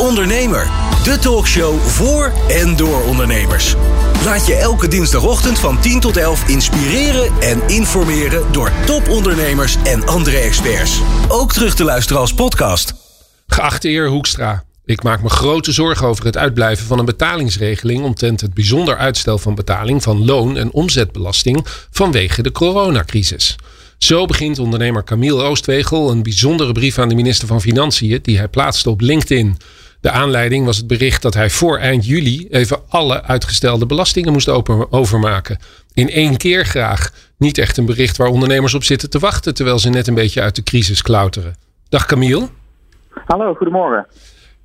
Ondernemer, de talkshow voor en door ondernemers. Laat je elke dinsdagochtend van 10 tot 11 inspireren en informeren door topondernemers en andere experts. Ook terug te luisteren als podcast. Geachte heer Hoekstra, ik maak me grote zorgen over het uitblijven van een betalingsregeling omtrent het bijzonder uitstel van betaling van loon- en omzetbelasting vanwege de coronacrisis. Zo begint ondernemer Camille Oostwegel een bijzondere brief aan de minister van Financiën die hij plaatste op LinkedIn. De aanleiding was het bericht dat hij voor eind juli even alle uitgestelde belastingen moest overmaken. In één keer graag. Niet echt een bericht waar ondernemers op zitten te wachten terwijl ze net een beetje uit de crisis klauteren. Dag Camille. Hallo, goedemorgen.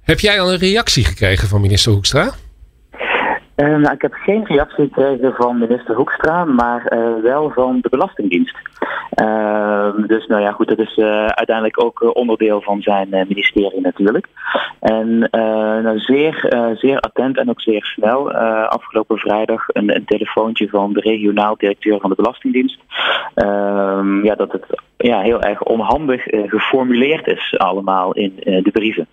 Heb jij al een reactie gekregen van minister Hoekstra? Uh, nou, ik heb geen reactie gekregen van minister Hoekstra, maar uh, wel van de Belastingdienst. Uh, dus nou ja, goed, dat is uh, uiteindelijk ook onderdeel van zijn ministerie natuurlijk. En nou, zeer, zeer attent en ook zeer snel. afgelopen vrijdag een, een, telefoontje van de regionaal directeur van de Belastingdienst. Ehm, ja, dat het ja, heel erg onhandig geformuleerd is allemaal in de brieven.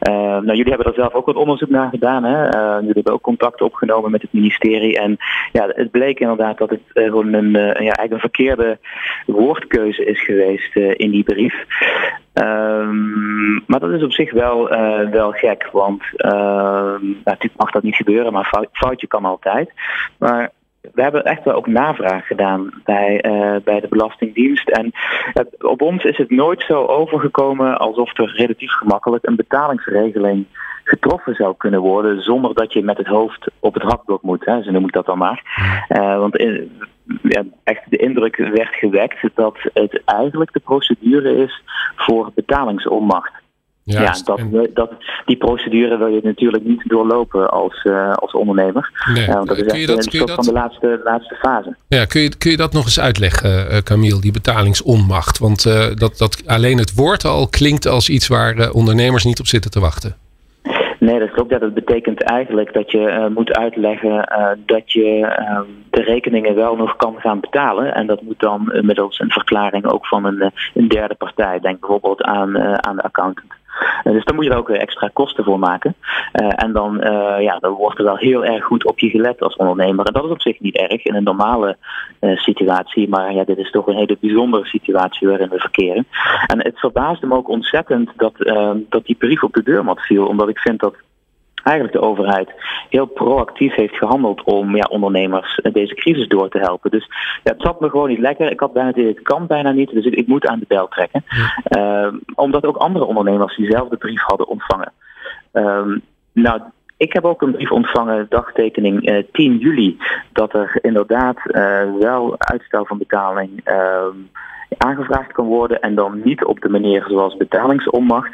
nou, jullie hebben er zelf ook wat onderzoek naar gedaan. Hè? jullie hebben ook contact opgenomen met het ministerie. En ja, het bleek inderdaad dat het uh, gewoon een, uh, ja, eigenlijk een verkeerde woordkeuze is geweest uh, in die brief. Um, maar dat is op zich wel, wel gek, want natuurlijk mag dat niet gebeuren, maar fout, foutje kan altijd. Maar we hebben echt wel ook navraag gedaan bij, uh, bij de Belastingdienst. En uh, op ons is het nooit zo overgekomen alsof er relatief gemakkelijk een betalingsregeling getroffen zou kunnen worden zonder dat je met het hoofd op het hakblok moet. Hè, zo noem ik dat dan maar. Uh, want in, ja, echt de indruk werd gewekt dat het eigenlijk de procedure is voor betalingsonmacht. Ja, dat, dat, die procedure wil je natuurlijk niet doorlopen als, uh, als ondernemer. Nee. Uh, want dat is echt dat, een van de laatste, laatste fase. Ja, kun je, kun je dat nog eens uitleggen, uh, Camille, die betalingsonmacht? Want dat, dat alleen het woord al klinkt als iets waar ondernemers niet op zitten te wachten. Nee, dat klopt. Ja, dat betekent eigenlijk dat je uh, moet uitleggen uh, dat je uh, de rekeningen wel nog kan gaan betalen. En dat moet dan middels een verklaring ook van een, een derde partij. Denk bijvoorbeeld aan, aan de accountant. Uh, dus daar moet je er ook extra kosten voor maken. Uh, en dan, ja, dan wordt er wel heel erg goed op je gelet als ondernemer. En dat is op zich niet erg in een normale situatie. Maar ja, dit is toch een hele bijzondere situatie waarin we verkeren. En het verbaasde me ook ontzettend dat, dat die brief op de deurmat viel. Omdat ik vind dat eigenlijk de overheid heel proactief heeft gehandeld om ja, ondernemers deze crisis door te helpen. Dus ja, het zat me gewoon niet lekker. Ik had bijna het, het kan bijna niet, dus ik, ik moet aan de bel trekken. Uh, omdat ook andere ondernemers diezelfde brief hadden ontvangen. Uh, nou, ik heb ook een brief ontvangen, dagtekening uh, 10 juli, dat er inderdaad uh, wel uitstel van betaling ehm, aangevraagd kan worden en dan niet op de manier zoals betalingsonmacht.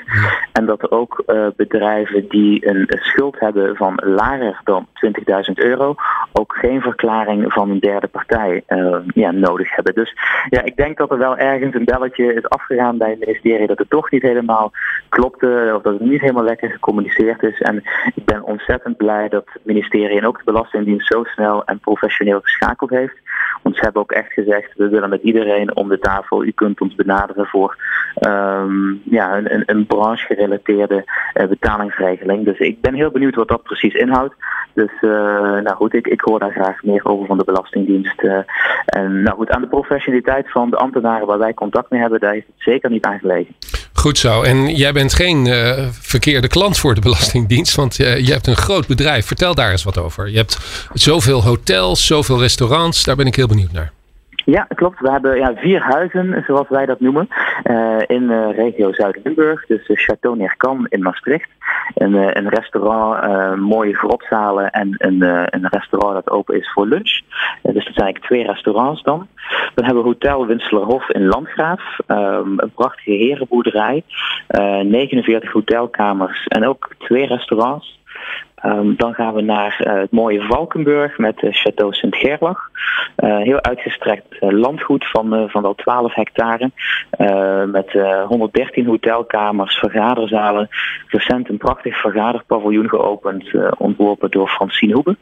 En dat ook uh, bedrijven die een schuld hebben van lager dan 20.000 euro ook geen verklaring van een derde partij uh, ja, nodig hebben. Dus ja, ik denk dat er wel ergens een belletje is afgegaan bij het ministerie dat het toch niet helemaal klopte of dat het niet helemaal lekker gecommuniceerd is. En ik ben ontzettend blij dat het ministerie en ook de Belastingdienst zo snel en professioneel geschakeld heeft. Ze hebben ook echt gezegd, we willen met iedereen om de tafel. U kunt ons benaderen voor um, ja, een, een branchegerelateerde uh, betalingsregeling. Dus ik ben heel benieuwd wat dat precies inhoudt. Dus uh, nou goed, ik, ik hoor daar graag meer over van de Belastingdienst. Uh, en nou goed, aan de professionaliteit van de ambtenaren waar wij contact mee hebben, daar is het zeker niet aan gelegen. Goed zo. En jij bent geen uh, verkeerde klant voor de Belastingdienst, want uh, je hebt een groot bedrijf. Vertel daar eens wat over. Je hebt zoveel hotels, zoveel restaurants. Daar ben ik heel benieuwd naar. Ja, klopt. We hebben ja, vier huizen, zoals wij dat noemen, uh, in uh, regio Zuid-Limburg. Dus uh, Chateau Nerkan in Maastricht. Een, een restaurant, mooie grotzalen en een, een restaurant dat open is voor lunch. dus dat zijn eigenlijk twee restaurants dan. Dan hebben we Hotel Winselerhof in Landgraaf. Um, een prachtige herenboerderij. 49 hotelkamers en ook twee restaurants. Um, dan gaan we naar uh, het mooie Valkenburg met uh, Château Sint-Gerlach. Uh, heel uitgestrekt landgoed van, van wel 12 hectare. met 113 hotelkamers, vergaderzalen. Recent een prachtig vergaderpaviljoen geopend, ontworpen door Francine Hoebe.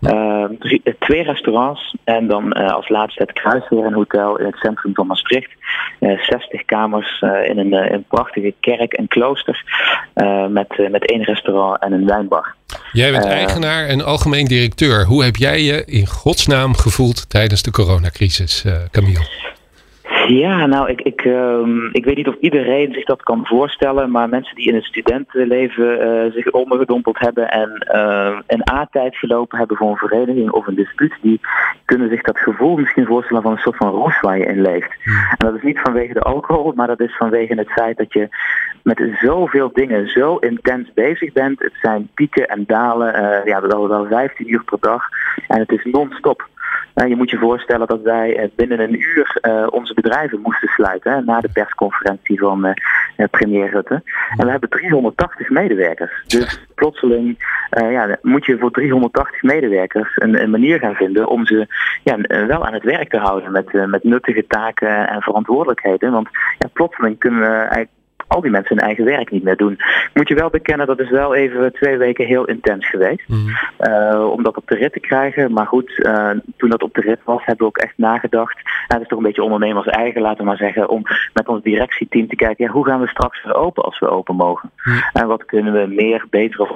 Ehm, eh, twee restaurants en dan eh, als laatste het Kruisheer, een hotel in het centrum van Maastricht. Eh, 60 kamers eh, in een, eh, een prachtige kerk en klooster eh, met, eh, met één restaurant en een wijnbar. Jij bent Eh, eigenaar en algemeen directeur. Hoe heb jij je in godsnaam gevoeld tijdens de coronacrisis, eh Camille? Ja, nou, ik, ik, ehm, ik weet niet of iedereen zich dat kan voorstellen, maar mensen die in het studentenleven eh, zich ondergedompeld hebben en eh, een A-tijd gelopen hebben voor een vereniging of een dispuut, die kunnen zich dat gevoel misschien voorstellen van een soort van roes waar je in leeft. En dat is niet vanwege de alcohol, maar dat is vanwege het feit dat je met zoveel dingen zo intens bezig bent. Het zijn pieken en dalen, eh, ja, wel, wel 15 uur per dag en het is non-stop. Nou, je moet je voorstellen dat wij eh, binnen een uur eh, onze bedrijven moesten sluiten na de persconferentie van eh, premier Rutte. En we hebben 380 medewerkers. Dus plotseling ja, moet je voor 380 medewerkers een, manier gaan vinden om ze ja, wel aan het werk te houden met, met nuttige taken en verantwoordelijkheden. Want ja, plotseling kunnen we eigenlijk al die mensen hun eigen werk niet meer doen. Moet je wel bekennen, dat is wel even twee weken heel intens geweest. Eh, om dat op de rit te krijgen. Maar goed, eh, toen dat op de rit was, hebben we ook echt nagedacht. Nou, het is toch een beetje ondernemers eigen, laten we maar zeggen. Om met ons directieteam te kijken, ja, hoe gaan we straks weer open als we open mogen? En wat kunnen we meer, beter of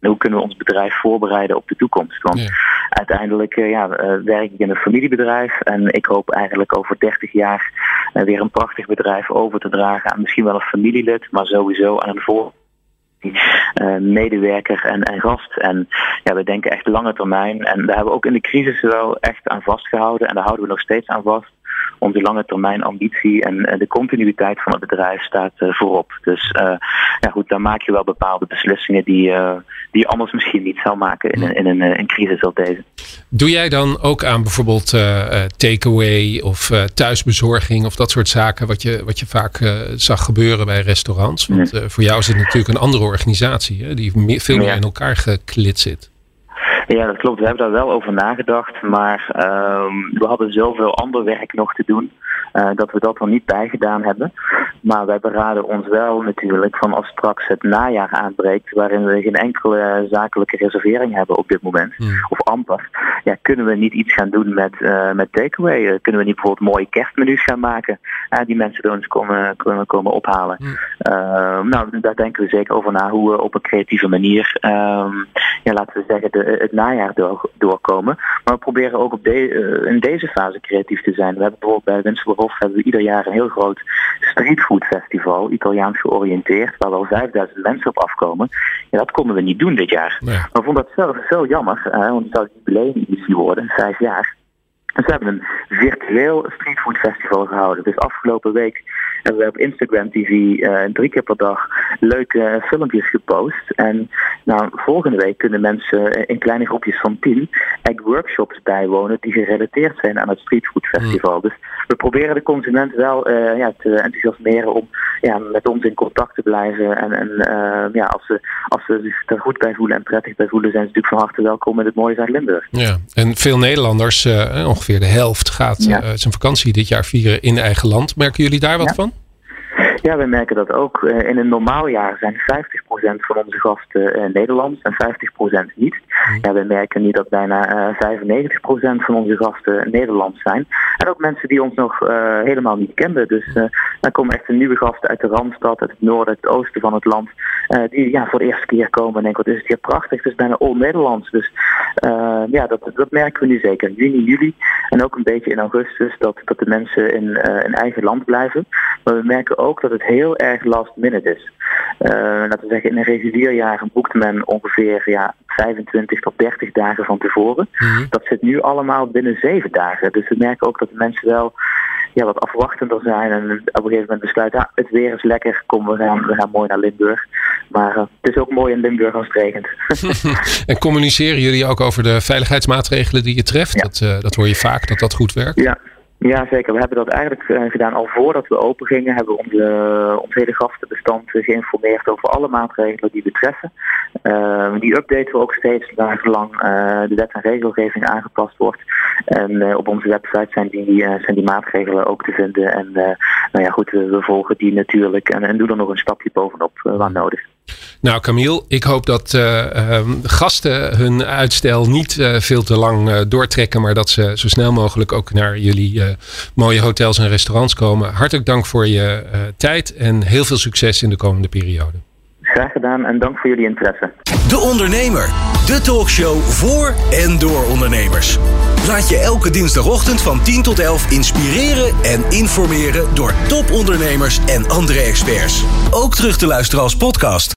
en hoe kunnen we ons bedrijf voorbereiden op de toekomst? Want Ja. uiteindelijk eh, ja, werk ik in een familiebedrijf. En ik hoop eigenlijk over 30 jaar eh, weer een prachtig bedrijf over te dragen aan misschien wel een familielid, maar sowieso aan een voor eh, medewerker en, en gast. En ja, we denken echt lange termijn. En daar hebben we ook in de crisis wel echt aan vastgehouden. En daar houden we nog steeds aan vast. Onze lange termijn ambitie en, en de continuïteit van het bedrijf staat eh, voorop. Dus eh, ja, goed, dan maak je wel bepaalde beslissingen die, die je anders misschien niet zou maken in, in een, eh, een crisis als deze. Doe jij dan ook aan bijvoorbeeld eh, eh, takeaway of eh, thuisbezorging of dat soort zaken wat je, wat je vaak zag gebeuren bij restaurants? Want voor jou is het natuurlijk een andere organisatie hè, die meer, veel meer Ja. in elkaar geklit zit. Ja, dat klopt. We hebben daar wel over nagedacht. Maar ehm, we hadden zoveel ander werk nog te doen. Eh, dat we dat er niet bij gedaan hebben. Maar wij beraden ons wel natuurlijk van als straks het najaar aanbreekt. waarin we geen enkele zakelijke reservering hebben op dit moment. Of amper. Ja, kunnen we niet iets gaan doen met, eh, met takeaway? Eh, kunnen we niet bijvoorbeeld mooie kerstmenu's gaan maken. die mensen door ons komen, komen, komen ophalen. Ehm, nou, daar denken we zeker over na hoe we op een creatieve manier, ehm, ja, laten we zeggen, de, het najaar door, doorkomen. Maar we proberen ook op de, in deze fase creatief te zijn. We hebben bijvoorbeeld bij Winselhof hebben we ieder jaar een heel groot streetfood festival, Italiaans georiënteerd, waar wel 5000 mensen op afkomen. Ja, dat konden we niet doen dit jaar. Ja. Maar we vonden dat zelf zo jammer, eh, want het zou jubileumeditie worden, vijf jaar. En ze hebben een virtueel streetfood festival gehouden. Dus afgelopen week hebben we op Instagram TV eh, drie keer per dag leuke filmpjes gepost. En nou, volgende week kunnen mensen eh, in kleine groepjes van tien egg workshops bijwonen die gerelateerd zijn aan het streetfood festival. Dus we proberen de consument wel eh, ja, te enthousiasmeren om ja, met ons in contact te blijven. En, en ja, als ze, als ze zich er goed bij voelen en prettig bij voelen, zijn ze natuurlijk van harte welkom in het mooie Zuid-Limburg. Ja, en veel Nederlanders, ongeveer de helft, gaat Ja. zijn vakantie dit jaar vieren in eigen land. Merken jullie daar wat Ja. van? Ja, wij merken dat ook. Eh, In een normaal jaar zijn 50% van onze gasten eh, Nederlands en 50% niet. Ja, wij merken nu dat bijna eh 95% van onze gasten Nederlands zijn. En ook mensen die ons nog eh, helemaal niet kenden. Dus eh dan komen echt nieuwe gasten uit de Randstad, uit het noorden, het oosten van het land. Eh, die ja, voor de eerste keer komen en denken, wat is het hier prachtig. Het is bijna all Nederlands. Dus eh, ja, dat, dat merken we nu zeker. Juni, juli en ook een beetje in augustus dat, dat de mensen in, eh in eigen land blijven. Maar we merken ook dat het heel erg last minute is. Laten we zeggen, in een regulier jaar boekt men ongeveer ja, 25 tot 30 dagen van tevoren. Dat zit nu allemaal binnen 7 dagen. Dus we merken ook dat de mensen wel ja, wat afwachtender zijn. En op een gegeven moment besluiten, ja, het weer is lekker, kom, we gaan, we gaan mooi naar Limburg. Maar eh, het is ook mooi in Limburg als het regent. En communiceren jullie ook over de veiligheidsmaatregelen die je treft? Ja. Dat, eh, dat hoor je vaak, dat dat goed werkt. Ja. Ja, zeker. We hebben dat eigenlijk eh, gedaan al voordat we open gingen. Hebben we onze, ons hele gastenbestand eh, geïnformeerd over alle maatregelen die betreffen. Eh, die updaten we ook steeds naar gelang eh, de wet en regelgeving aangepast wordt. En eh, op onze website zijn die, eh, zijn die maatregelen ook te vinden. En eh, nou ja, goed, we, we volgen die natuurlijk en, en doen er nog een stapje bovenop eh, waar nodig. Nou, Camille, ik hoop dat uh, gasten hun uitstel niet uh, veel te lang uh, doortrekken, maar dat ze zo snel mogelijk ook naar jullie mooie hotels en restaurants komen. Hartelijk dank voor je tijd en heel veel succes in de komende periode. Graag gedaan en dank voor jullie interesse. De Ondernemer, de talkshow voor en door ondernemers. Laat je elke dinsdagochtend van 10 tot 11 inspireren en informeren door topondernemers en andere experts. Ook terug te luisteren als podcast.